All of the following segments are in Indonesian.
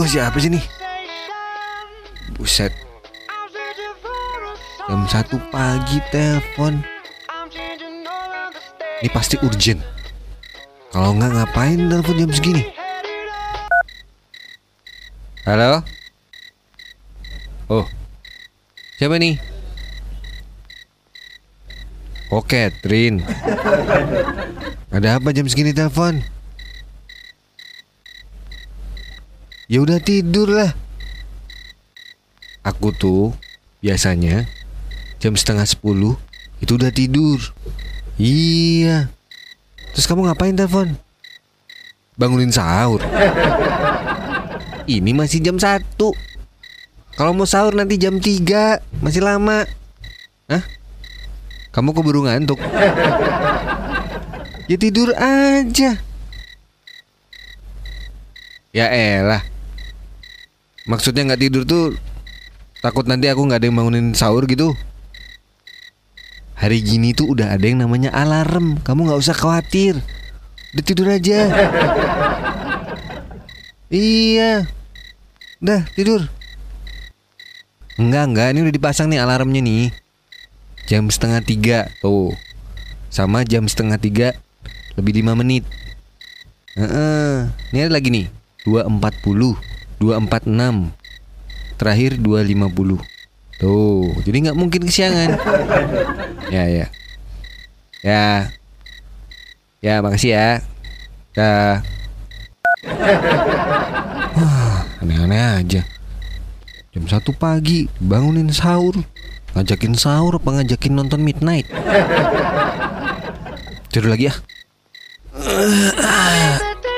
Aduh, siapa sih nih? Buset. Jam satu pagi telepon. Ini pasti urgent. Kalau nggak ngapain telepon jam segini? Halo? Oh, siapa nih? Oh, Catherine. Ada apa jam segini telepon? Ya udah tidur lah. Aku tuh biasanya jam setengah sepuluh itu udah tidur. Iya. Terus kamu ngapain telepon? Bangunin sahur. Ini masih jam satu. Kalau mau sahur nanti jam 3 Masih lama Hah? Kamu keburu ngantuk? Ya tidur aja Ya elah Maksudnya nggak tidur tuh Takut nanti aku nggak ada yang bangunin sahur gitu. Hari gini tuh udah ada yang namanya alarm. Kamu nggak usah khawatir. Udah tidur aja. Iya. Udah tidur. Enggak enggak ini udah dipasang nih alarmnya nih. Jam setengah tiga Tuh. Sama jam setengah tiga Lebih lima menit. Heeh. Ini ada lagi nih. 240 246 Terakhir 250 Tuh Jadi nggak mungkin kesiangan. Ya ya. Ya. Ya makasih ya. Wah, Aneh-aneh aja. Jam satu pagi bangunin sahur. Ngajakin sahur apa ngajakin nonton midnight? Tidur lagi ya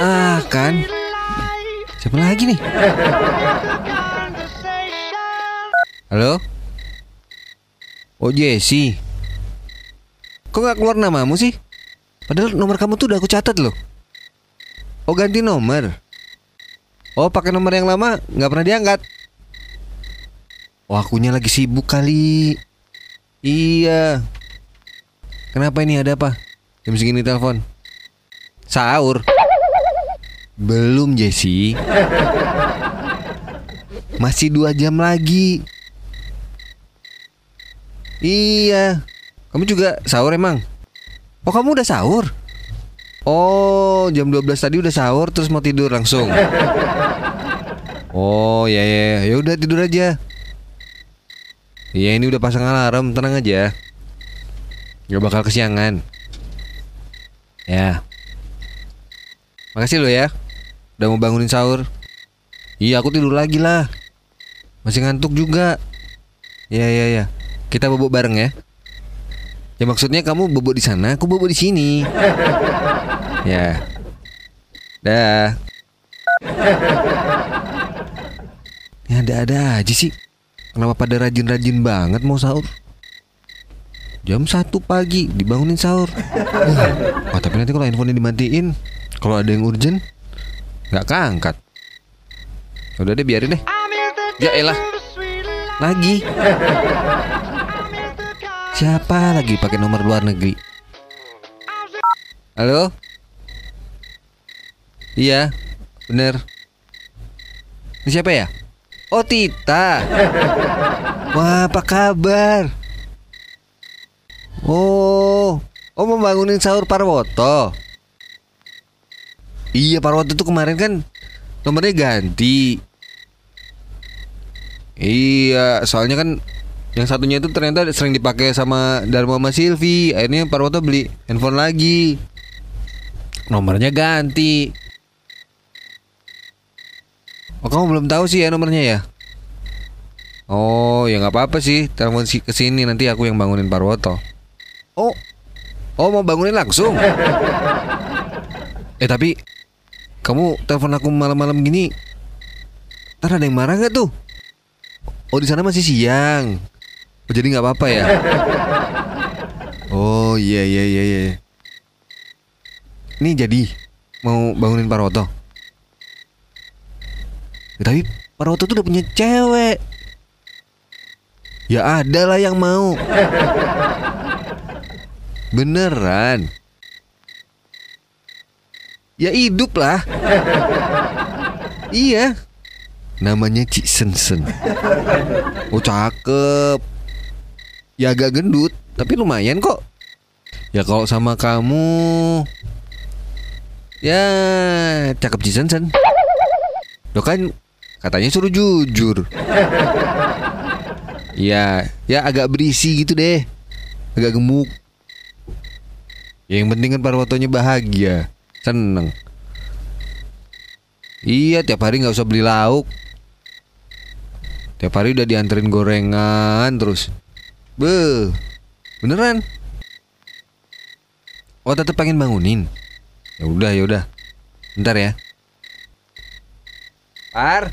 Ah kan Siapa lagi nih? Halo? Oh Jesse. Kok gak keluar namamu sih? Padahal nomor kamu tuh udah aku catat loh. Oh ganti nomor. Oh pakai nomor yang lama nggak pernah diangkat. Oh akunya lagi sibuk kali. Iya. Kenapa ini? Ada apa? Jam segini telepon. Sahur Belum Jesse. Masih dua jam lagi. Iya. Kamu juga sahur emang? Oh kamu udah sahur? Oh jam 12 tadi udah sahur terus mau tidur langsung. Oh ya ya ya. Udah tidur aja. Iya ini udah pasang alarm. Tenang aja. Gak bakal kesiangan. Ya. Makasih lo ya Udah mau bangunin sahur? Iya aku tidur lagi lah. Masih ngantuk juga. Ya ya ya Kita bobok bareng ya. Ya maksudnya kamu bobok di sana Aku bobok di sini. Ya. Dah. Ya ada-ada aja sih. Kenapa pada rajin-rajin banget mau sahur? Jam 1 pagi dibangunin sahur. Uh, oh, tapi nanti kalau handphonenya dimatiin, kalau ada yang urgent, nggak keangkat. Udah deh biarin deh. Ya elah. Lagi. Siapa lagi pakai nomor luar negeri? Halo? Iya, bener. Ini siapa ya? Oh Tita Wah apa kabar Oh Oh mau bangunin sahur Parwoto Iya Parwoto tuh kemarin kan Nomornya ganti Iya soalnya kan Yang satunya itu ternyata sering dipakai sama Dharma sama Silvi Akhirnya Parwoto beli handphone lagi Nomornya ganti Oh kamu belum tahu sih ya nomornya ya? Oh ya nggak apa-apa sih telepon si ke sini nanti aku yang bangunin Parwoto. Oh oh mau bangunin langsung? eh tapi kamu telepon aku malam-malam gini, ntar ada yang marah nggak tuh? Oh di sana masih siang. Oh, jadi nggak apa-apa ya? Oh iya iya iya iya. Ini jadi mau bangunin Parwoto. Ya, tapi Parwoto tuh udah punya cewek. Ya ada lah yang mau. Beneran. Ya hidup lah. iya. Namanya Cik Sensen. Oh cakep. Ya agak gendut, tapi lumayan kok. Ya kalau sama kamu Ya cakep Cik Sensen. Lo kan katanya suruh jujur. Ya, ya agak berisi gitu deh. Agak gemuk. Ya, yang penting kan Parwotonya bahagia, seneng. Iya, tiap hari nggak usah beli lauk. Tiap hari udah dianterin gorengan terus. Be, beneran. Oh, tetep pengen bangunin. Ya udah, ya udah. Bentar ya. Par.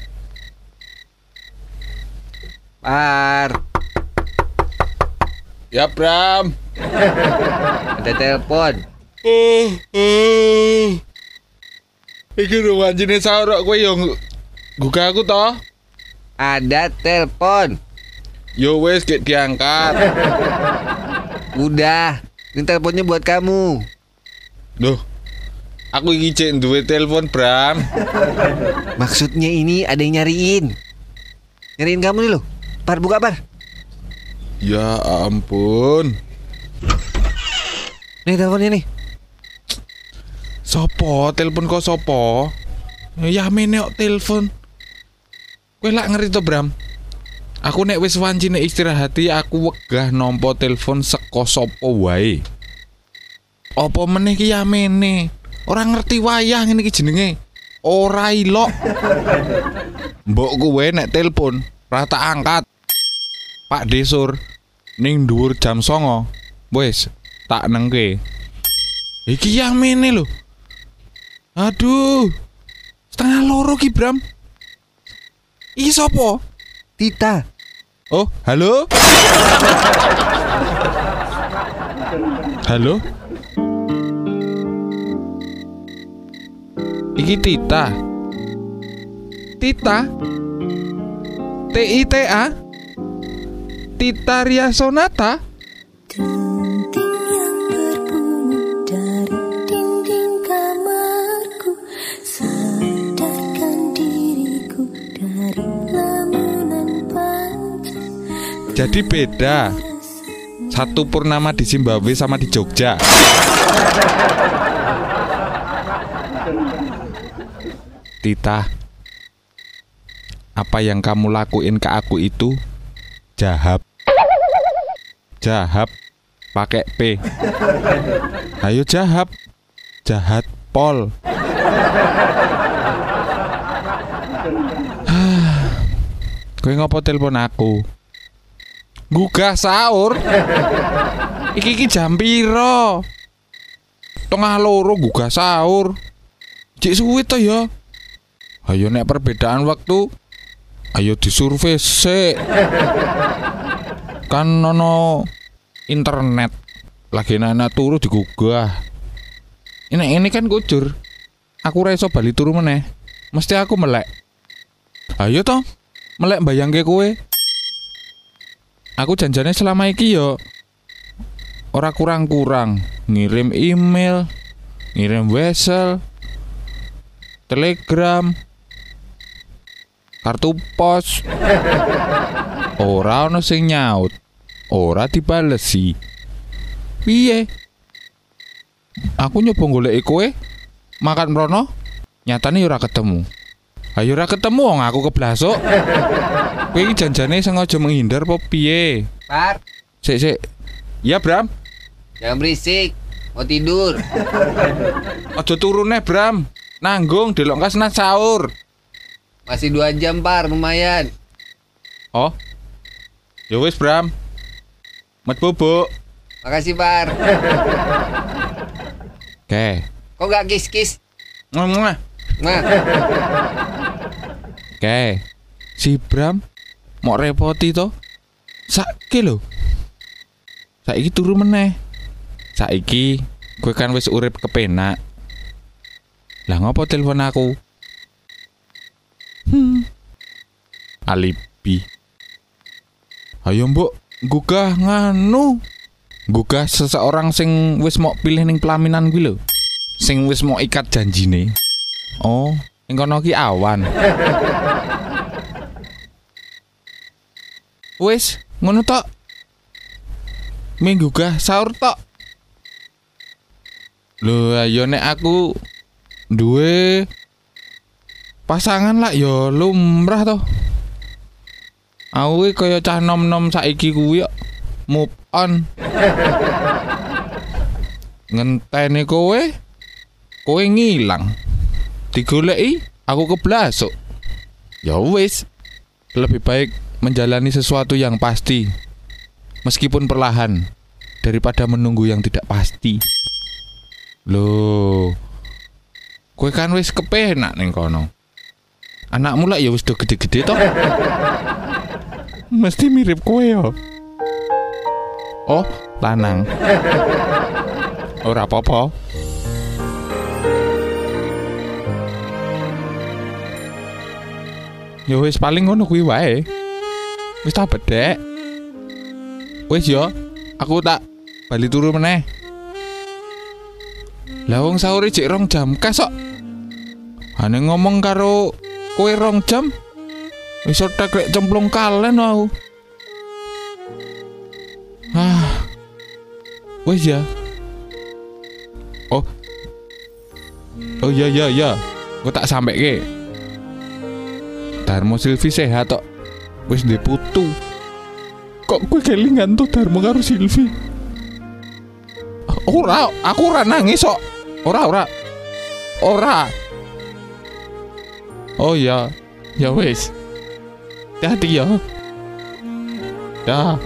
Par. Ya Bram. Ada telepon. Uh, uh. Iki lho anjine sahur kowe yo buka aku toh. Ada telepon. Yo wes gek diangkat. Udah. Ini teleponnya buat kamu. Duh. Aku iki cek duwe telepon Bram. Maksudnya ini ada yang nyariin. Nyariin kamu nih loh. Par buka par. Ya ampun. Nih teleponnya nih. Sopo? Telepon kok sopo? Ya mene kok telepon. Kowe lak ngeri to, Bram? Aku nek wis wanci nek istirahati aku wegah nompo telepon seko sopo wae. Apa meneh ki ya mene? Ora ngerti wayah ngene iki jenenge. Ora ilok. Mbok kowe nek telepon rata angkat. Pak Desur ning dhuwur jam songo. Wes, tak nengke. Iki yang mene lho. Aduh. Setengah loro ki, Bram. Iki sopo? Tita. Oh, halo? halo? Iki Tita. Tita? T-I-T-A? Tita Ria Sonata? Jadi beda. Satu purnama di Zimbabwe sama di Jogja. Tita, apa yang kamu lakuin ke aku itu jahat. Jahat pakai P. Ayo jahat. Jahat pol. Kowe ngopo telepon aku? Gugah sahur. Iki iki jam piro? Tengah loro gugah sahur. Cik suwi to ya. Ayo nek perbedaan waktu ayo disurvei sik. Kan nono internet lagi nana turu digugah. Ini ini kan kucur. Aku ra iso bali turu meneh. Mesti aku melek. Ayo toh, melek bayangke kowe. Aku janjane selama iki yo ora kurang-kurang ngirim email, ngirim wesel, telegram, kartu pos. Ora ono sing nyaut, ora dibalesi. Piye? Aku nyoba golek kowe, makan mrono, nyatane ora ketemu. Ayo ora ketemu wong aku keblasuk. Kowe iki janjane sengaja menghindar apa piye? Par. Sik sik. Ya, Bram. Jangan berisik. Mau tidur. Aja turune, Bram. Nanggung delok kasna sahur. Masih dua jam par, lumayan. Oh. Ya wis, Bram. Met bubuk. Makasih par. Oke. Kok gak kis-kis? Nah, Oke. Si Bram mau repoti to? Saiki lho. Saiki turu meneh. Saiki gue kan wis urip kepenak. Lah ngopo telepon aku? Hmm. Alibi. Ayo mbok, gugah nganu. Gugah seseorang sing wis mau pilih ning pelaminan kuwi lho. Sing wis mau ikat janjine. Oh, ing kono ki awan. Wis, ngono tok. Minggu gah sahur tok. Lho, ayo nek aku duwe pasangan lah ya lumrah toh. Aku kaya cah nom-nom saiki kuwi kok move on. Ngenteni kowe, kowe ngilang. Digoleki, aku keblasuk. Ya wis, lebih baik menjalani sesuatu yang pasti meskipun perlahan daripada menunggu yang tidak pasti. Loh. Kowe kan wis kepenak ning kono. Anakmu lah ya wis do gede-gede toh. Mesti mirip kowe yo. Oh, lanang. Ora apa-apa. Ya wis paling ngono kuwi wae. Wis tak bedek. Wis yo, aku tak bali turu meneh. Lah wong sahur jek rong jam kasok. Ane ngomong karo kowe rong jam. Wis otak lek cemplung kalen aku. Ah. Wis ya. Oh. Oh ya ya ya. Gue tak sampe ke. Darmo Silvi sehat tok. Wis di putu. Kok gue kelingan tuh Darmo karo Silvi? Ora, aku ora nangis kok. Ora, ora. Ora. Oh ya. Ya wis. Hati ya. Ya.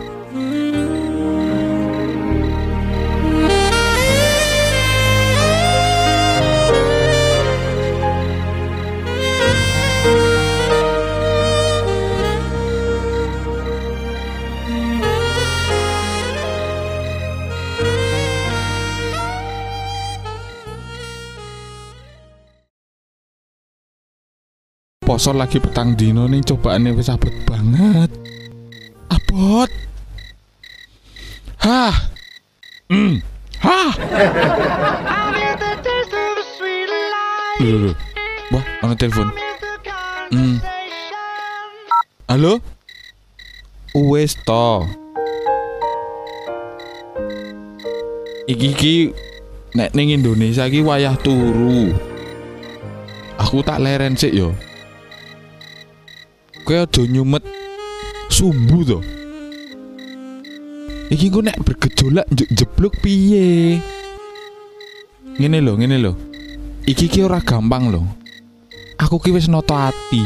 Poso lagi petang dino nih cobaannya wis abot banget. Abot. Hah. Hmm. Hah. Loh. Wah, ono telepon. Hmm. Halo? Wes to. Iki iki nek ning Indonesia iki wayah turu. Aku tak leren sik yo. Kowe aja nyumet sumbu to. Iki ku nek bergejolak njuk jeblok piye? Ngene lho, ngene lho. Iki ki ora gampang lho. Aku ki wis nata ati.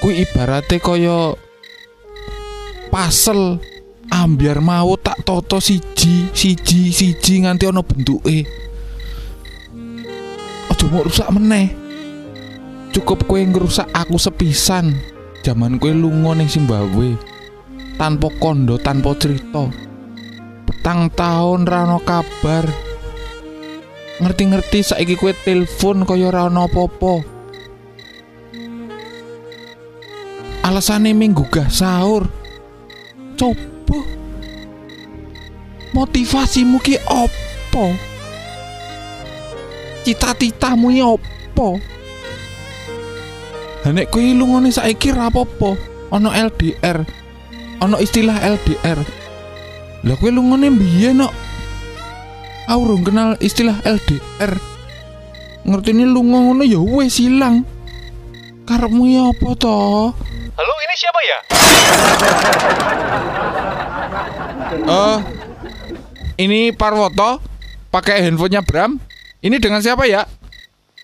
Kuwi ibarate kaya pasel ambiar mau tak toto siji, siji, siji nganti ana bentuke. Aja mau rusak meneh. Cukup kowe ngerusak aku sepisan. Zaman kowe lunga ning Zimbabwe. Tanpa kondo, tanpa cerita. Petang tahun rano kabar. Ngerti-ngerti saiki kowe telepon kaya ana apa-apa. Alasane minggu gah sahur. Coba motivasimu ki opo? Cita-citamu ki opo? Nek kowe lungone saiki ra apa-apa, ana LDR. Ana istilah LDR. Lah kowe lungone mbiyen kok. Aku urung kenal istilah LDR. Ngertine lunga ngono ya wis ilang. Karepmu ya apa to? Halo, ini siapa ya? Eh ini Parwoto pakai handphonenya Bram. Ini dengan siapa ya?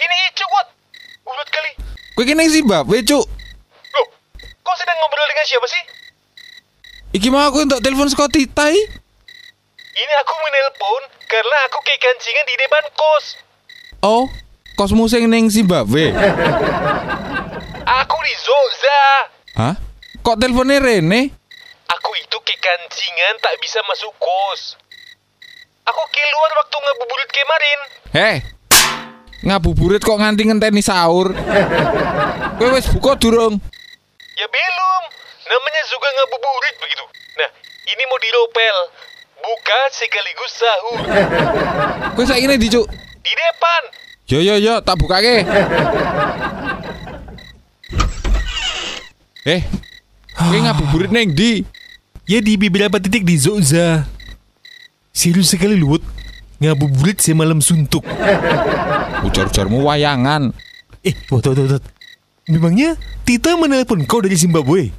Ini Icuk, Ulut kali. Kowe kene Zimbabwe, Cuk. Loh, kau sedang ngobrol dengan siapa sih? Iki mau aku untuk telepon saka Titai. Ini aku menelpon karena aku kekancingan di depan kos. Oh, kosmu sing ning Zimbabwe. Aku di Zoza. Hah? Kok teleponnya Rene? Aku itu kekancingan tak bisa masuk kos. Aku keluar waktu ngabuburit kemarin. Heh. Ngabuburit kok nganti ngenteni sahur. Kowe wis buka durung? Ya belum. Namanya juga ngabuburit begitu. Nah, ini mau diropel. Buka sekaligus sahur. Kowe saiki ndi, Cuk? Di depan. Yo yo yo, tak bukake. Eh. Kowe ngabuburit neng di. Ya di beberapa titik di Zogza. Serius sekali lu, Ngabuburit semalam suntuk. Ujar-ujarmu wayangan. Eh, Wut, Wut, Wut. Memangnya Tita menelpon kau dari Zimbabwe?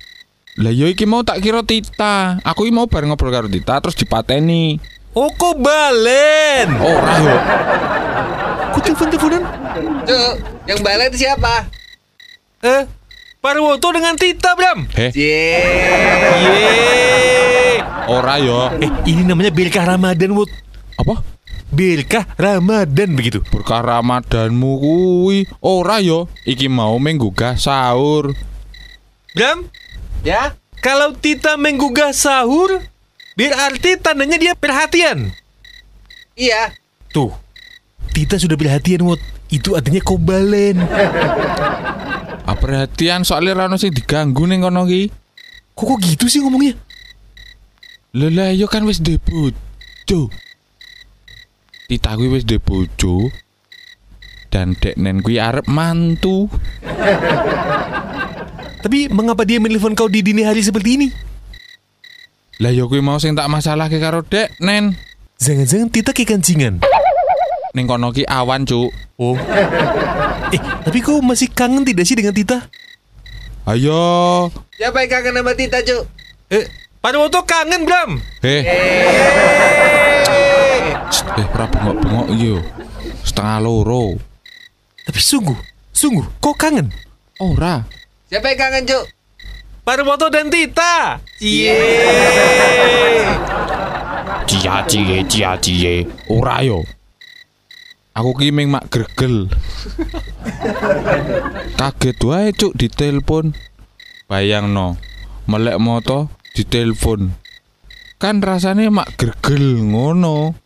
Lah yo iki mau tak kira Tita. Aku iki mau bareng ngobrol karo Tita terus dipateni. Oh, kok balen? Ora yo. Kok telepon-teleponan? Cuk, yang balen itu siapa? Eh, Parwoto dengan Tita, Bram. Heh. Yeay. ora yo. Eh, ini namanya berkah Ramadan, Wut. Apa? Berkah Ramadan begitu. Berkah Ramadanmu kuwi. Ora yo. Iki mau menggugah sahur. Bram, Ya? kalau Tita menggugah sahur, berarti tandanya dia perhatian. Iya. Tuh, Tita sudah perhatian, Wut. Itu artinya kau balen. Ah, perhatian soalnya rano sing diganggu ning kono ki. Kok, kok gitu sih ngomongnya? Lha lah yo kan wis ndek bojo. Tita kuwi wis ndek bojo. Dan dek nen kuwi arep mantu. Tapi mengapa dia menelpon kau di dini hari seperti ini? Lah yo kuwi mau sing tak masalah ke karo dek nen. Jangan-jangan Tita kekancingan. Ning kono ki awan, Cuk. Oh. eh, tapi kau masih kangen tidak sih dengan Tita? Ayo. Siapa yang kangen sama Tita, Cuk? Eh, Parwoto kangen, Bram. Eh. Shh, Eh, ora bengok-bengok iki yo. Setengah loro. Tapi sungguh, sungguh, kau kangen? Ora. Siapa yang kangen, Cuk? Parwoto dan Tita. Cia cie cia cie. Ora yo. Aku ki ming mak gregel. Kaget wae cuk ditelepon. Bayangno, melek moto ditelepon. Kan rasanya mak gregel ngono.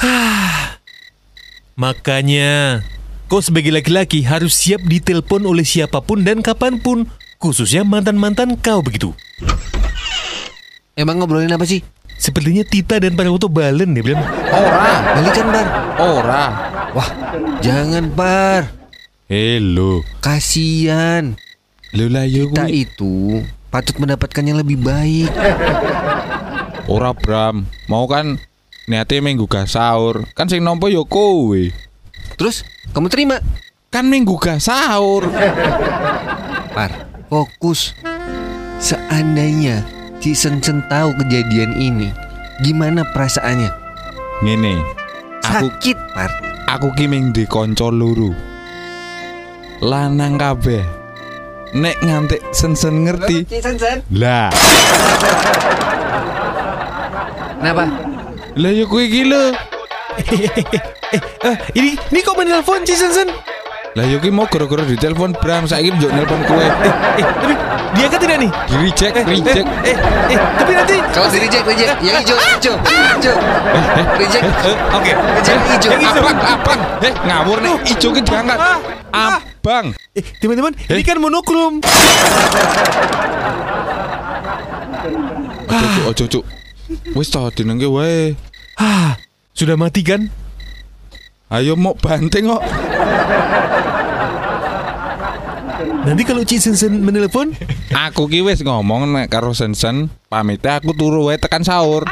Makanya, kau sebagai laki-laki harus siap ditelepon oleh siapa pun dan kapan pun. Khususnya mantan-mantan kau begitu. Emang ngobrolin apa sih? Sepertinya Tita dan Parwoto balen ya, Bram. Ora, Balikan, Bar. ora. Wah, jangan, Bar. Helo. Kasian. Yo Kita itu patut mendapatkan yang lebih baik. Ora Bram, mau kan niate minggu gak sahur. Kan sing nompo yo kowe. Terus, kamu terima? Kan minggu gak sahur. Par, fokus. Seandainya si Sensen tahu kejadian ini, gimana perasaannya? Ngene. Aku Sakit, Par. aku ki ming di kanca loro. Lanang kabeh. Nek ngantek sen-sen ngerti. Sensen. Lah, Kenapa? Lah yo kowe iki lho. Eh, ini, ini kau menelpon si Sensen. Lah yo ki mau gara-gara ditelepon Bram saiki njuk nelpon kowe. Eh, tapi dia kan tidak nih? Di reject, reject. Eh, eh, tapi nanti. Kalau di reject, reject. Yang hijau, hijau, hijau. Reject. Oke, Reject hijau. Yang hijau. Abang, abang. Eh, ngawur nih, ijo ki diangkat. Ah, ah. Abang. Eh, teman-teman, ini kan monokrom. Ojo, Cuk, ojo, Cuk. Wis to dinengke wae. Ah, sudah mati kan? Ayo mau banting kok. Nanti kalau Ci Sensen menelpon, Aku ki wis ngomong nek karo Sensen, pamite aku turu wae tekan sahur.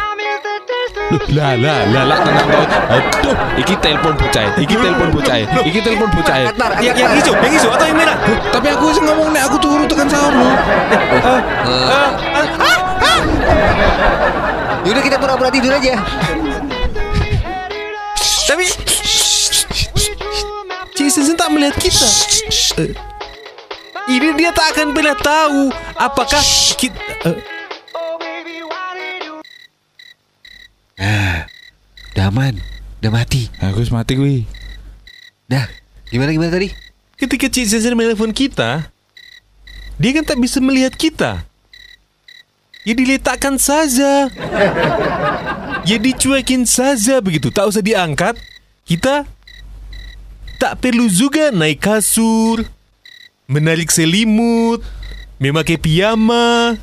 Lah lah lah lah tenang kau. Aduh, iki telepon bocah, iki telepon bocah, iki telepon bocah. Yang, yang hijau, yang hijau atau yang merah? Tapi aku wis ngomong nek aku turu tekan sahur loh. Yaudah kita pura-pura tidur aja. Tapi Sensen tak melihat kita. Eh, ini dia tak akan pernah tahu apakah kita. eh, Udah aman. Udah mati. Aku wis mati kuwi. Dah. Gimana gimana tadi? ketika Sensen menelpon kita, dia kan tak bisa melihat kita. Ya diletakkan saja. Ya dicuekin saja begitu, tak usah diangkat. Kita tak perlu juga naik kasur, menarik selimut, memakai piyama,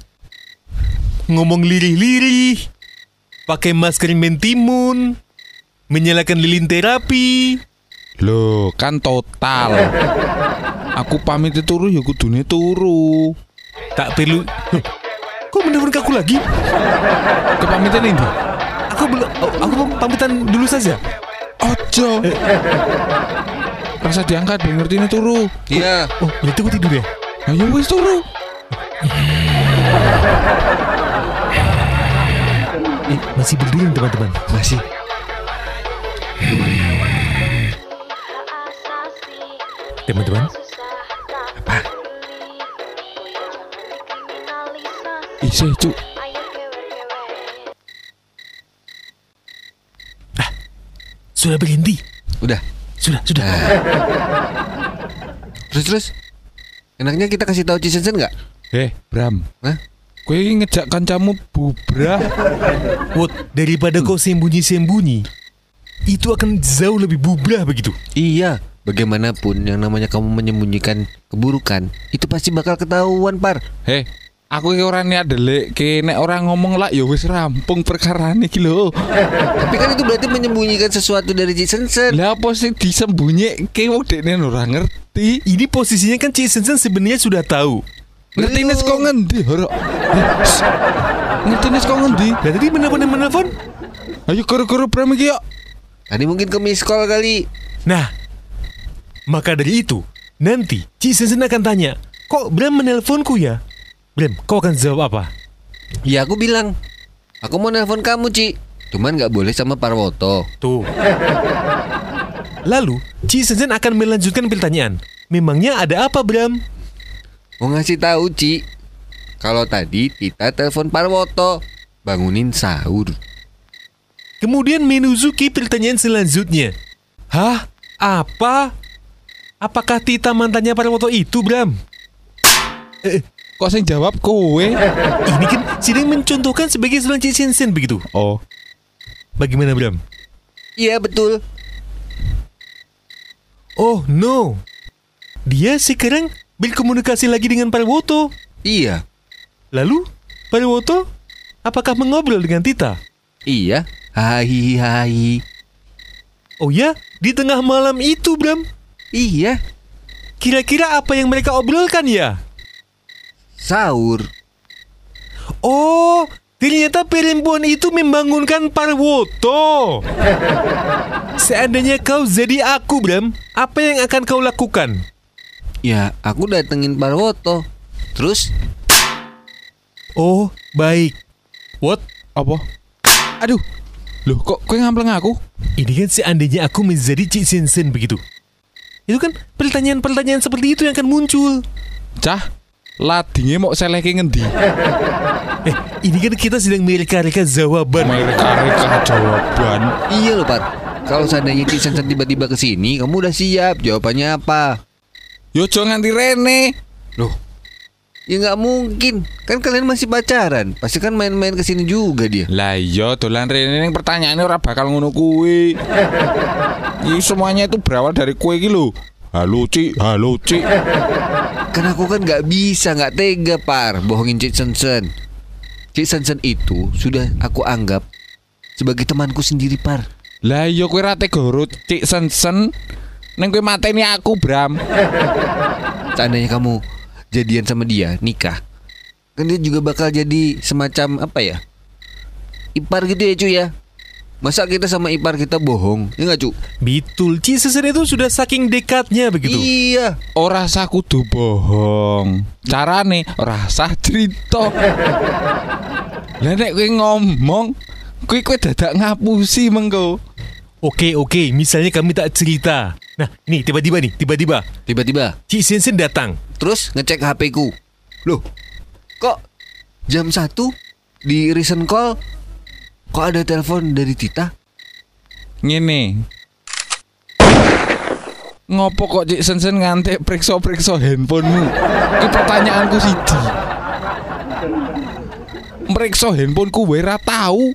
ngomong lirih-lirih, pakai masker mentimun, menyalakan lilin terapi. Loh, kan total. Aku pamit turu ya kudune turu. Tak perlu. Kok menelpon ke aku lagi? Kepamitan ini. Aku belum. oh, aku mau pamitan dulu saja. Ojo. Rasa diangkat, ben ngerti ini turu. Iya. Oh, berarti aku tidur ya? Ayo wis turu. Eh, masih berdiri teman-teman. Masih. Teman-teman, Isi cuk. sudah berhenti. Udah. Sudah, sudah. Terus terus. Enaknya kita kasih tahu Cisensen nggak? Eh, Bram. Hah? Kue ini ngejak kancamu bubrah. Wot, daripada kau sembunyi-sembunyi, itu akan jauh lebih bubrah begitu. Iya. Bagaimanapun yang namanya kamu menyembunyikan keburukan itu pasti bakal ketahuan par. Heh, aku iki ora niat delik ke nek orang ngomong lah ya wis rampung perkara iki lho. Tapi kan itu berarti menyembunyikan sesuatu dari Cisensen. Lah apa sih disembunyi wong dekne ora ngerti. Ini posisinya kan Ci Sensen sebenarnya sudah tahu. Ngerti nes kok ngendi, Horo? Ngerti nes kok ngendi? Dan tadi menelpon menelpon. Ayo guru-guru Bram iki yuk. Tadi mungkin ke miss call kali. Nah, maka dari itu, nanti Ci Sensen akan tanya, kok Bram menelponku ya? Bram, kau akan jawab apa? Ya aku bilang, aku mau nelpon kamu Ci. Cuman nggak boleh sama Parwoto. Tuh. Lalu, Ci Sensen akan melanjutkan pertanyaan. Memangnya ada apa, Bram? Mau ngasih tahu Ci, kalau tadi kita telepon Parwoto, bangunin sahur. Kemudian menuzuki pertanyaan selanjutnya. Hah? Apa? Apakah Tita mantannya Parwoto itu, Bram? Kok sing jawab kowe? Ini kan sedang mencontohkan sebagai seorang Ci Sensen begitu. Oh, Bagaimana, Bram? Iya betul. Oh, no. Dia sekarang berkomunikasi lagi dengan Parwoto. Iya, Lalu, Parwoto apakah mengobrol dengan Tita? iya. Hai hai. Oh ya, di tengah malam itu, Bram. Iya, Kira-kira apa yang mereka obrolkan ya? Sahur. Oh, ternyata perempuan itu membangunkan Parwoto. Seandainya kau jadi aku, Bram, apa yang akan kau lakukan? Ya, aku datengin Parwoto. Terus Oh, baik. What? apa? Aduh. Loh, kok kowe ngampleng aku? Ini kan seandainya aku menjadi Cik Sensen begitu. Itu kan pertanyaan-pertanyaan seperti itu yang akan muncul. Cah, ladinge mau seleke ngendi? Eh, ini kan kita sedang mereka-reka jawaban. Mereka-reka jawaban. iya loh Pat. Kalau seandainya Cisensen tiba-tiba ke sini, kamu udah siap. Jawabannya apa? Yo aja nganti rene. Loh, ya nggak mungkin. Kan kalian masih pacaran. Pasti kan main-main ke sini juga dia. Lah iya dolan rene ning pertanyaannya ora bakal ngono kuwi. Ini semuanya itu berawal dari kue iki lho. Halo Ci, halo Ci. Kan aku kan nggak bisa, nggak tega par bohongin Cik Sensen. Cik Sensen itu sudah aku anggap sebagai temanku sendiri par. Lah iya kowe ra tega Cik Sensen. Neng kowe mateni aku, Bram. Seandainya kamu jadian sama dia, nikah, kan dia juga bakal jadi semacam apa ya? Ipar gitu ya cuy ya. Masa kita sama ipar kita bohong? Ya nggak cu? Betul, Cik Sensen itu sudah saking dekatnya begitu. Iya. Ora sah kudu bohong. Carane ora sah cerita. Lah nek kowe ngomong, kowe kowe dadak ngapusi mengko. Oke, oke, misalnya kami tak cerita. Nah, ini tiba-tiba nih, tiba-tiba Tiba-tiba, Cik Sensen datang. terus ngecek HP ku. Loh, kok jam 1 di recent call kok ada telepon dari Tita? Ngene. Ngopo kok Cik Sensen ngantek periksa-periksa handphonemu? Ki pertanyaanku siji. Meriksa handphoneku wae ra tahu.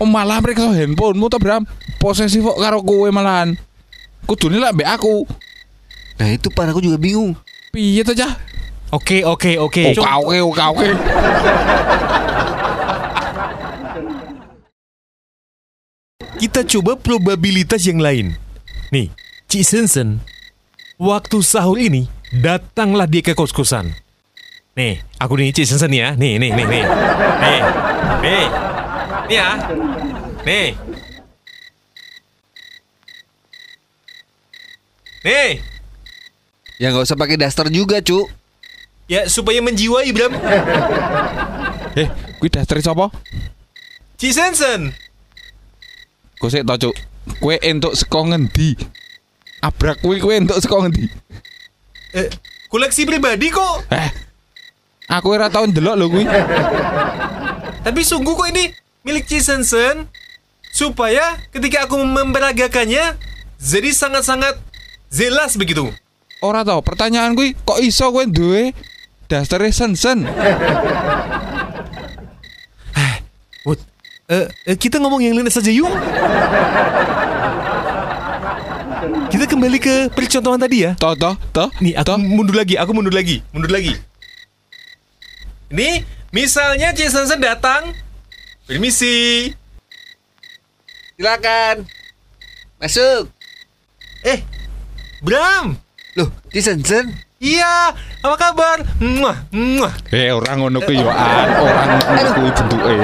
Oh malah meriksa handphonemu to Bram. Posesif kok karo kowe malahan. Kudune lak mbek aku. Nah itu par aku juga bingung. Piye to cah? Oke, oke, oke. Oke oke oke Kita coba probabilitas yang lain. Nih, Cik Sensen, waktu sahur ini datanglah dia ke kos-kosan. Nih, aku nih Cik Sensen ya. Nih, nih, nih, nih. Nih. Nih. Nih ya. Nih. Nih. Ya nggak usah pakai daster juga, Cu. Ya supaya menjiwai, Bram. Eh, kuwi dasar sapa? Cik Sensen. Sik to, Cuk. Kowe entuk saka ngendi? Abrak kuwi kowe entuk saka ngendi? Eh, koleksi pribadi kok. Eh. Aku ora tau ndelok lho kuwi. Tapi sungguh kok ini milik Cik Sensen. Supaya ketika aku memperagakannya jadi sangat-sangat jelas begitu. Ora tau, pertanyaan kuwi kok iso kowe duwe dasare sensen? Eh, eh, kita ngomong yang lain saja yuk. Kita kembali ke percontohan tadi ya. Toh, toh, toh. Nih, aku toh. mundur lagi, aku mundur lagi, mundur lagi. Nih, misalnya Jason datang, permisi. Silakan. Masuk. Eh, Bram, Loh, Cisensen. iya, apa kabar? Muah, muah. Eh, orang ngono kuwi yo an, orang ngono kuwi bentuke.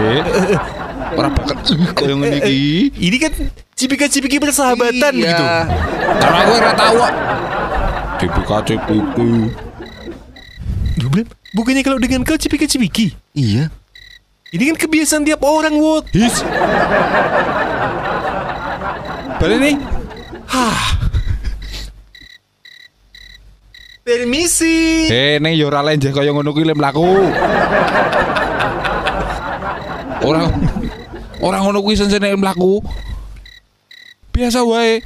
Ora bakal ih, koyo ngene iki. Ini kan cipika-cipiki persahabatan Iya. begitu. Karena kok. Dibuka cipiku. Duh, Bram, bukannya kalau dengan kau cipika-cipiki? Iya. Ini kan kebiasaan tiap orang, Wot. His. Balik nih. Permisi. Eh, ning yo ora lenjeh kaya ngono kuwi mlaku. Orang orang ngono kuwi sensene mlaku. Biasa wae.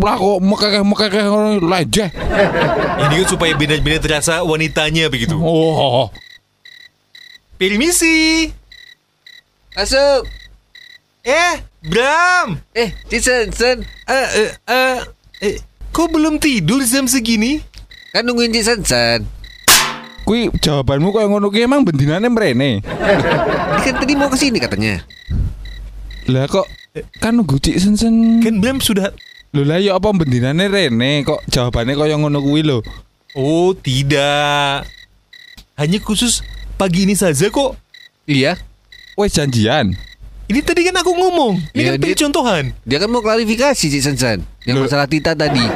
Mlaku mekekeh mekekeh ngono lenjeh. Ini kan supaya benar-benar terasa wanitanya begitu. Oh. Permisi. Masuk. Eh, Bram. Eh, Cisensen. Eh, eh, eh, eh, kok belum tidur jam segini? Kan nungguin Cisensen. Kuwi jawabanmu kaya ngono kuwi emang bendinane mrene. Kan tadi mau ke sini katanya. Lah kok kan nunggu Cik Sensen. Kan Bram sudah Lho lah ya apa bendinane rene kok jawabannya kaya ngono kuwi lho. Oh, tidak. Hanya khusus pagi ini saja kok. Iya. Wes janjian. Ini tadi kan aku ngomong. Ini Iya, kan dia- percontohan. Dia kan mau klarifikasi Cisensen. Yang Loh. masalah Tita tadi.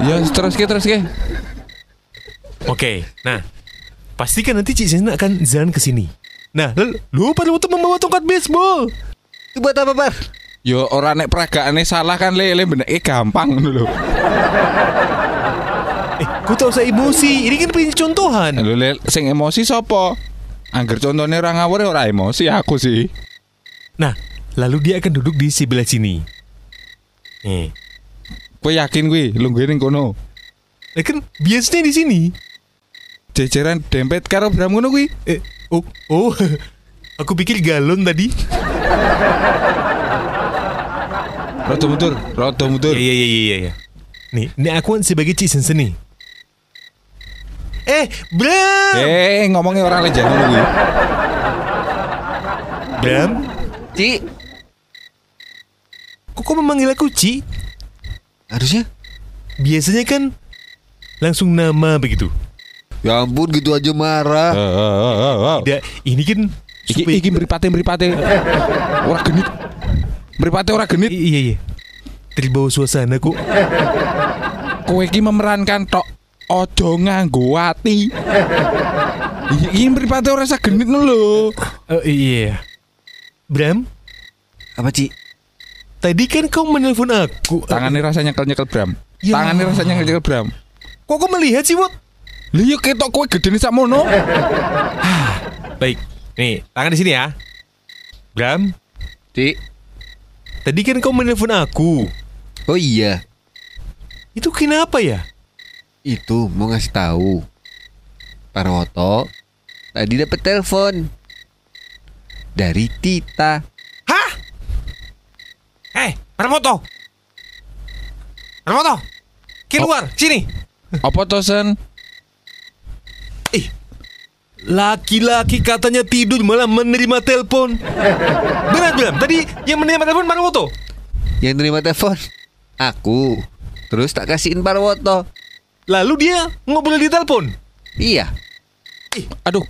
Ya terus ke terus ke. Oke, nah. Pastikan nanti Cik Zena akan jalan ke sini. Nah, lalu lupa untuk membawa tongkat baseball. Itu buat apa, Bar? Yo ora nek peragaane salah kan le le bener eh gampang lho. Eh, kau tak usah emosi. Ini kan percontohan. Lho le sing emosi sapa? Angger contohnya ora ngawur ora emosi aku sih. Nah, lalu dia akan duduk di sebelah sini. Nih, Kowe yakin kuwi lungguhe ning kono? Lah kan biasanya di sini. Jejeran dempet karo Bram ngono kuwi. Eh, oh, oh. Aku pikir galon tadi. Rada mundur, rada mundur. Iya, iya, iya, iya, iya. Nih, ini aku kan sebagai Cik Sensen nih. Eh, Bram! Eh, ngomongnya orang lenjah ngono kuwi. Bram, Ci. kok kau memanggil aku Ci? Harusnya. Biasanya kan langsung nama begitu. Ya ampun gitu aja marah. Eh, eh. Tidak, ini kan Iki iki mripate mripate. Ora genit. Mripate ora I- genit. iya, iya. Terbawa suasana kok. Kowe iki memerankan tok ojo nganggo ati. Iki iki mripate ora sak genit no lho. Oh, iya. Bram, Apa, Ci? tadi kan kau menelpon aku. Tangannya rasanya nyekel-nyekel Bram. Ya. Tangannya rasanya nyekel Bram. Kok kau melihat sih, Wot? Lha yo ketok kowe gedene sakmono. Baik. Nih, tangan di sini ya. Bram, Ci. tadi kan kau menelpon aku. Oh iya. Itu kenapa ya? Itu mau ngasih tahu. Parwoto tadi dapat telepon dari Tita. Hah? Eh, Parmoto. Parmoto. Keluar, sini. Apa to Sen? Eh, laki-laki katanya tidur malah menerima telepon. Benar, Bram. Tadi yang menerima telepon Parmoto. Yang nerima telepon aku. Terus tak kasihin Parwoto. Lalu dia ngobrol di telepon. Iya. Aduh,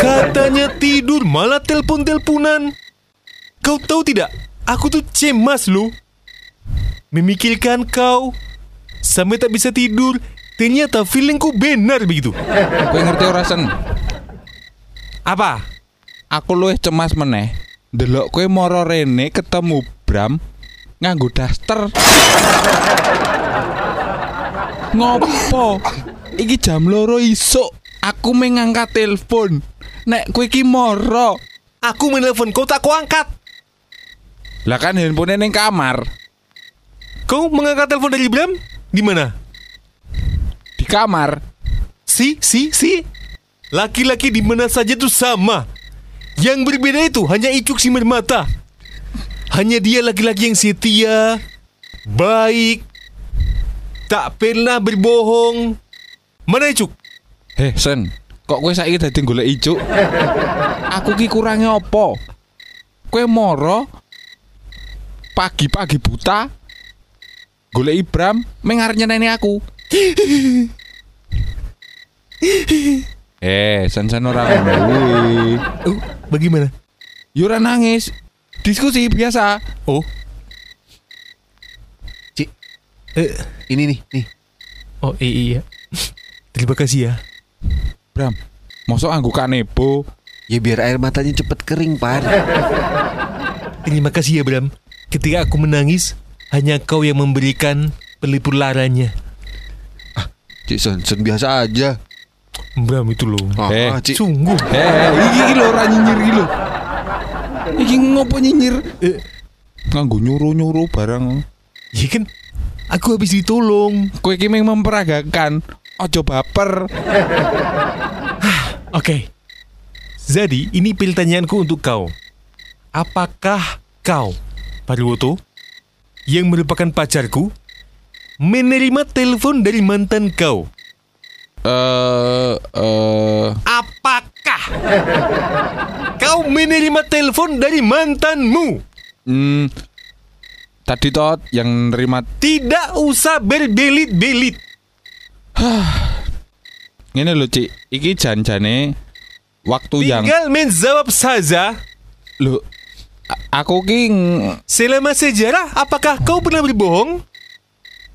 Katanya tidur malah telepon-teleponan. Kau tahu tidak? Aku tuh cemas loh. Memikirkan kau sampai tak bisa tidur. Ternyata feelingku benar begitu. kowe ngerti ora sen? Apa? Aku luwih cemas meneh. Delok kowe moro rene ketemu Bram nganggo daster. Ngopo? Iki jam loro isuk. Aku mengangkat telepon. Nek kowe iki moro. Aku menelpon kau tak kau angkat. Lah kan handphone ning kamar. Kau mengangkat telepon dari Bram? Di mana? Di kamar. Si, si, si. Laki-laki di mana saja tuh sama. Yang berbeda itu hanya icuk simir mata. Hanya dia laki-laki yang setia, baik, tak pernah berbohong. Mana icuk? Heh, Sen. Kok kowe saiki dadi golek ijuk? Aku ki kurange apa? Kowe moro pagi-pagi buta golek Ibram mengar nyeneni aku. eh, sen-sen ora ngono kuwi. Oh, bagaimana? Yo ora nangis. Diskusi biasa. Oh, Cik, eh, ini nih, nih. oh iya. Terima kasih ya. Bram, mosok anggo kanebo. Ya biar air matanya cepet kering, Par. Terima kasih ya Bram. Ketika aku menangis, hanya kau yang memberikan pelipur laranya. Cik Son, Son biasa aja. Bram itu loh. Ah, Eh, Cik. Sungguh. Eh, iki iki lho ora nyinyir iki lho. Iki ngopo nyinyir? Eh, Nganggo nyuruh-nyuruh barang. ya kan, aku habis ditolong. Kowe iki meng memperagakan. Ojo baper. Oke. Jadi, ini pertanyaanku untuk kau. Apakah kau, Parwoto, yang merupakan pacarku, menerima telepon dari mantan kau? Eh eh Apakah kau menerima telepon dari mantanmu? hmm, tadi tot yang nerima Tidak usah berbelit-belit. ngene lho, Cik. Iki jan-jane waktu yang Tinggal menjawab saja. a- aku ki ng- Selama sejarah, apakah kau pernah berbohong?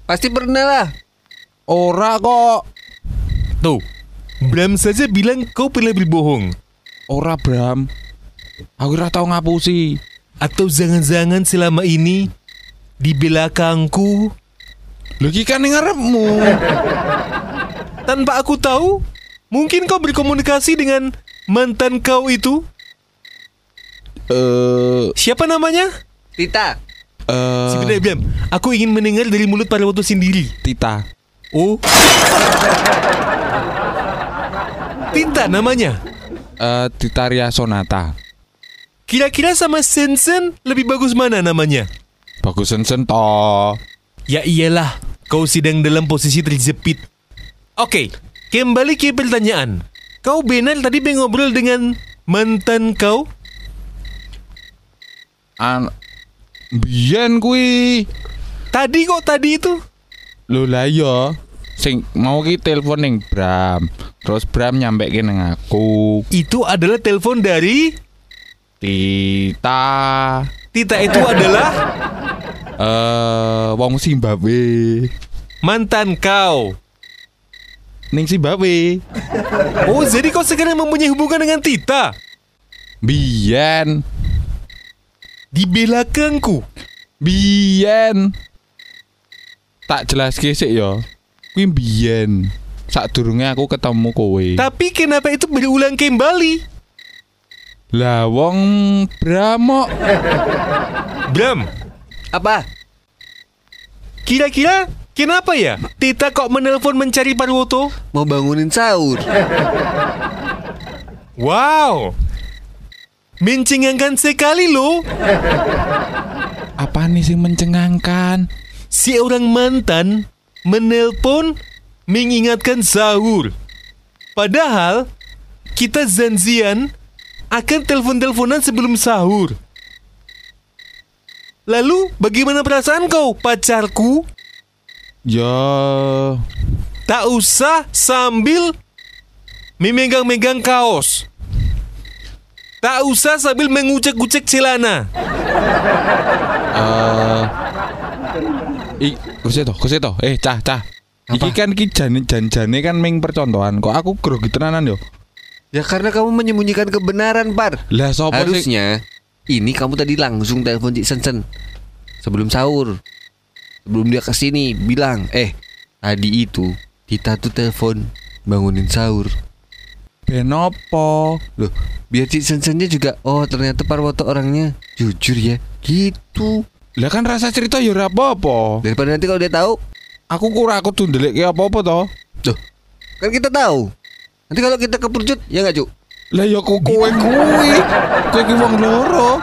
Pasti pernah lah. ora kok. Tuh, Bram saja bilang kau pernah berbohong. Ora Bram. Aku ora tau ngapusi. Atau jangan-jangan selama ini di belakangku iki kan ning ngarepmu. tanpa aku tahu, mungkin kau berkomunikasi dengan mantan kau itu. Eh Siapa namanya? Tita. eh Sebenarnya Bram, aku ingin mendengar dari mulut Parwoto sendiri. Tita. Oh. Tinta namanya. Eh Tita Ria Sonata. Kira-kira sama Sensen lebih bagus mana namanya? Bagus sen to. Ya iyalah, kau sedang dalam posisi terjepit. Oke, kembali ke pertanyaan. Kau benar tadi ngobrol dengan mantan kau? An Biyen kuwi. Tadi kok tadi itu? Lho lah iya. Sing mau ki telepon ning Bram. Terus Bram nyampe ning aku. Itu adalah telepon dari Tita. Tita itu adalah Eh wong Zimbabwe. mantan kau. Ning Zimbabwe. Oh, jadi kau sekarang mempunyai hubungan dengan Tita Biyen. di belakangku. Biyen. Tak jelas sik ya. Kuwi biyen. Sadurunge aku ketemu kowe. Tapi kenapa itu berulang kembali? Lah wong Bramo. Bram, Apa? kira-kira kenapa ya Tita kok menelpon mencari Parwoto? Mau bangunin sahur. Wow, mencengangkan sekali loh. Apa nih sing mencengangkan? Si orang mantan menelpon mengingatkan sahur. Padahal kita janjian akan telepon-teleponan sebelum sahur. Lalu bagaimana perasaan kau pacarku? Ya, Tak usah sambil memegang-megang kaos. Tak usah sambil mengucek-ucek celana. Eh I, kuseto, kuseto. Eh, cah, cah. Iki Apa? kan iki jane jan-jane kan ming percontohan. Kok aku grogi tenanan yo. Ya karena kamu menyembunyikan kebenaran, Par. Lah sih? Harusnya ini kamu tadi langsung telepon Cik Sensen sebelum sahur. Sebelum dia ke sini bilang, "Eh, tadi itu Tita tuh telepon bangunin sahur." Ben opo? Loh, biar Cik Sensennya juga, "Oh, ternyata Parwoto orangnya jujur ya." Gitu. Lah kan rasa cerita ya ora apa-apa. Daripada nanti kalau dia tahu, Aku kurang aku tuh ndelik ki apa-apa to. Loh, kan kita tahu. Nanti kalau kita kepercut, ya nggak, Cuk? Lah ya kok kowe kuwi. Kowe ki wong loro.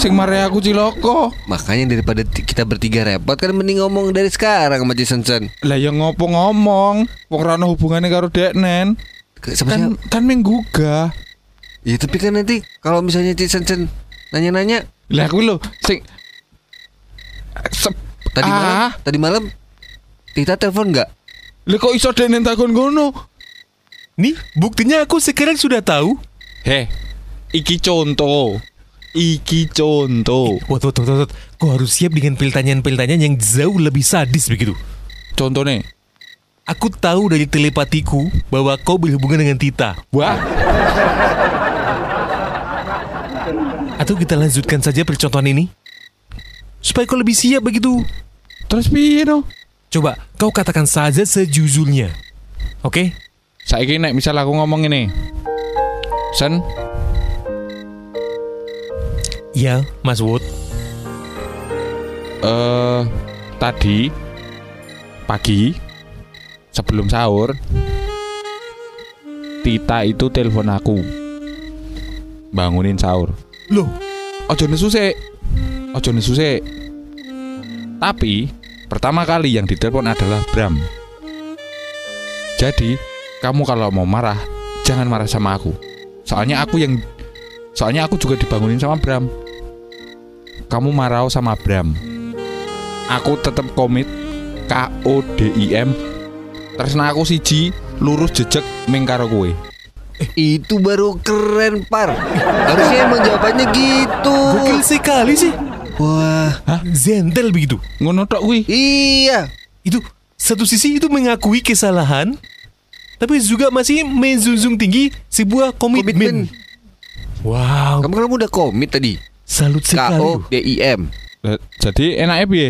Sing mare aku ciloko. Makanya daripada kita bertiga repot kan mending ngomong dari sekarang sama Cik Sensen. Lah ya ngopo ngomong. Wong ora ono hubungane karo Deknen. Kan kan menggugah. Ya tapi kan nanti kalau misalnya Cik Sensen nanya-nanya Lah aku lho sing Sep, tadi ah, malam, tadi malam Tita telepon nggak? Lah kok iso Deknen takon ngono? Nih, buktinya aku sekarang sudah tahu. Heh, iki contoh. Iki contoh. Wat, wat, wat, wat, wat. Kau harus siap dengan pertanyaan-pertanyaan yang jauh lebih sadis begitu. Contoh nih. Aku tahu dari telepatiku bahwa kau berhubungan dengan Tita. Wah, Atau kita lanjutkan saja percontohan ini? Supaya kau lebih siap begitu. terus piye no? Coba kau katakan saja sejujurnya. Oke? Saiki nek misal aku ngomong ini. Sen, Ya, Mas Wood. eh tadi pagi sebelum sahur Tita itu telepon aku bangunin sahur Loh, ojo nesu sik ojo nesu sik tapi pertama kali yang ditelepon adalah Bram. Jadi kamu kalau mau marah jangan marah sama aku. Soalnya aku yang soalnya aku juga dibangunin sama Bram. Kamu marah sama Bram. Aku tetap komit K O D I M. Terus aku siji lurus jejak ming karo kowe. Itu baru keren, Par. Harusnya emang jawabannya gitu. gokil sekali sih. Wah, Zentel begitu. ngono tok kuwi iya. Itu satu sisi itu mengakui kesalahan, tapi juga masih menjunjung tinggi sebuah komitmen. Komitmen. Wow, Kamu kamu udah komit tadi. salut K sekali. O loh. D I M. Lah, jadi enaknya piye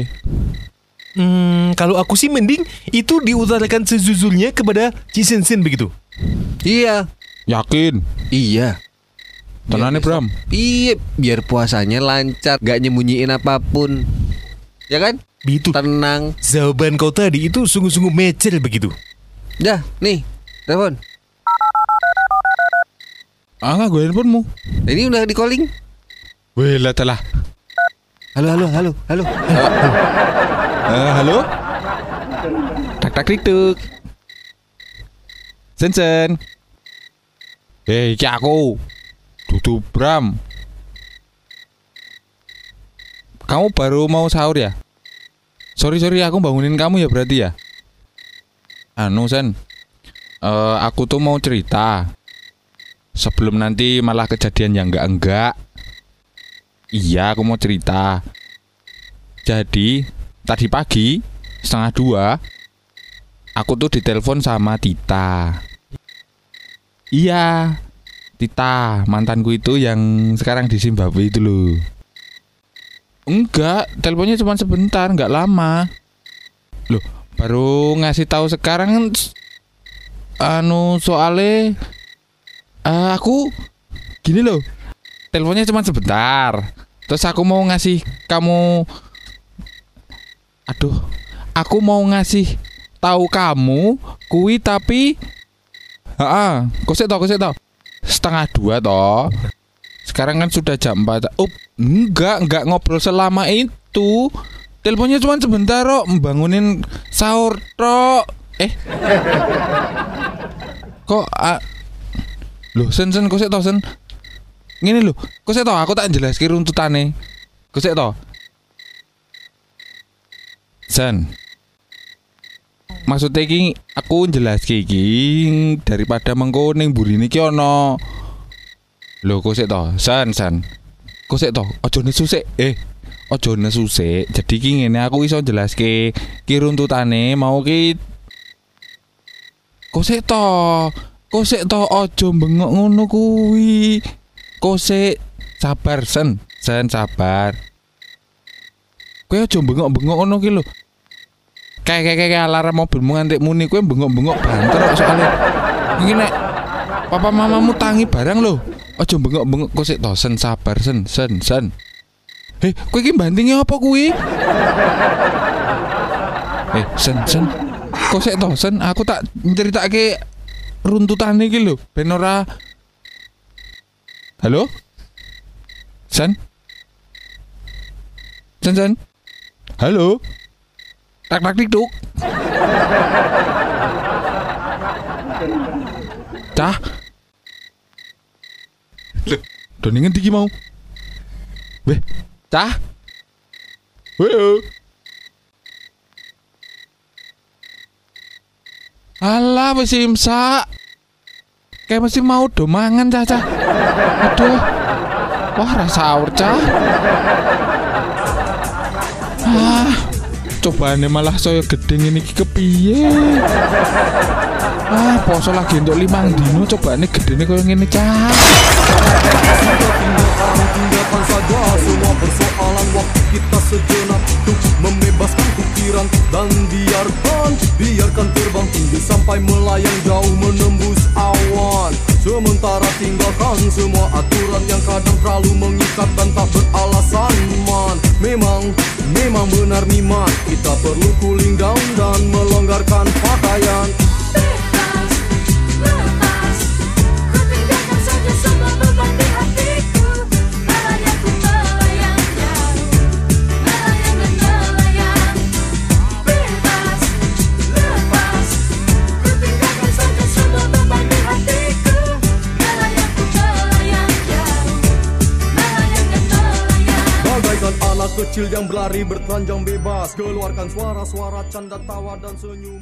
Hmm, kalau aku sih mending itu diutarakan sejujurnya kepada Cisensen begitu. Iya. yakin Iya. Tenane Bram Iya, biar puasanya lancar, gak nyembunyiin apa pun. Ya kan? Begitu. Tenang. Jawaban kau tadi itu sungguh-sungguh mecer begitu. Dah, nih. Telepon. ah gue handphonemu Ini udah di calling. Wih lah telah Halo, halo, halo, halo. Eh, halo tak tak tuk sen sen eh iki aku Dudu Bram. Kamu baru mau sahur ya? Sorry sorry aku bangunin kamu ya berarti ya? Anu sen. Eh, aku tuh mau cerita. Sebelum nanti malah kejadian yang enggak enggak iya aku mau cerita. Jadi tadi pagi setengah dua aku tuh ditelepon sama Tita. Iya, Tita mantanku itu yang sekarang di Zimbabwe itu loh. Enggak, teleponnya cuma sebentar, enggak lama. Loh, baru ngasih tahu sekarang anu soale eh, aku gini loh. Teleponnya cuma sebentar. Terus aku mau ngasih kamu Aduh, aku mau ngasih tahu kamu kui tapi kok sih tau, sih tau. Setengah dua toh. Sekarang kan sudah jam 4 Up, enggak, enggak ngobrol selama itu. Teleponnya cuma sebentar kok Membangunin sahur tok Eh. Kok ah, Loh sen sen kok tau sen? Ngene loh Kok tau aku tak jelaski runtutane Kok sih tau Sen maksudnya iki aku jelas iki daripada mengko ning burine iki ana Lho kok sik to, san san. To, aja nesu sik. Eh, aja nesu sik. Jadi ki ngene aku iso jelaske ki runtutane mau ki Kok sik to, kok sik to aja bengok ngono kuwi. Kok sabar sen, sen sabar. Kowe aja bengok-bengok ngono ki lho. Kayak kayak kayak alarm mobilmu ngantik muni kowe bengok-bengok banter soalnya. Iki nek papa mamamu tangi barang lho. Aja bengok-bengok kok sik to sen sabar sen sen sen. Heh, kowe iki bantinge apa kuwi? Eh, sen sen. Kok sik to sen aku tak nceritake runtutane iki lho, ben ora Halo? Sen? Sen sen? Halo? Tak tak tik tuk. Cah. Loh, Doni ngendi ki mau? Weh, cah. Weh. Alah wis imsak. Kayak mesti mau do mangan cah cah. Aduh. Wah rasa sahur cah. Ah, cobane malah saya gedeng ini kepiye? Ah, poso lagi untuk limang dino cobane gedene koyo ngene cah. Tinggalkan saja semua waktu kita sejenak Untuk membebaskan pikiran dan biarkan Biarkan terbang tinggi sampai melayang jauh menembus awan Sementara tinggalkan semua aturan yang kadang terlalu mengikat dan tak beralasan man Memang, memang benar niman Kita perlu cooling down dan melonggarkan pakaian kecil yang berlari bertelanjang bebas. Keluarkan suara-suara canda tawa dan senyum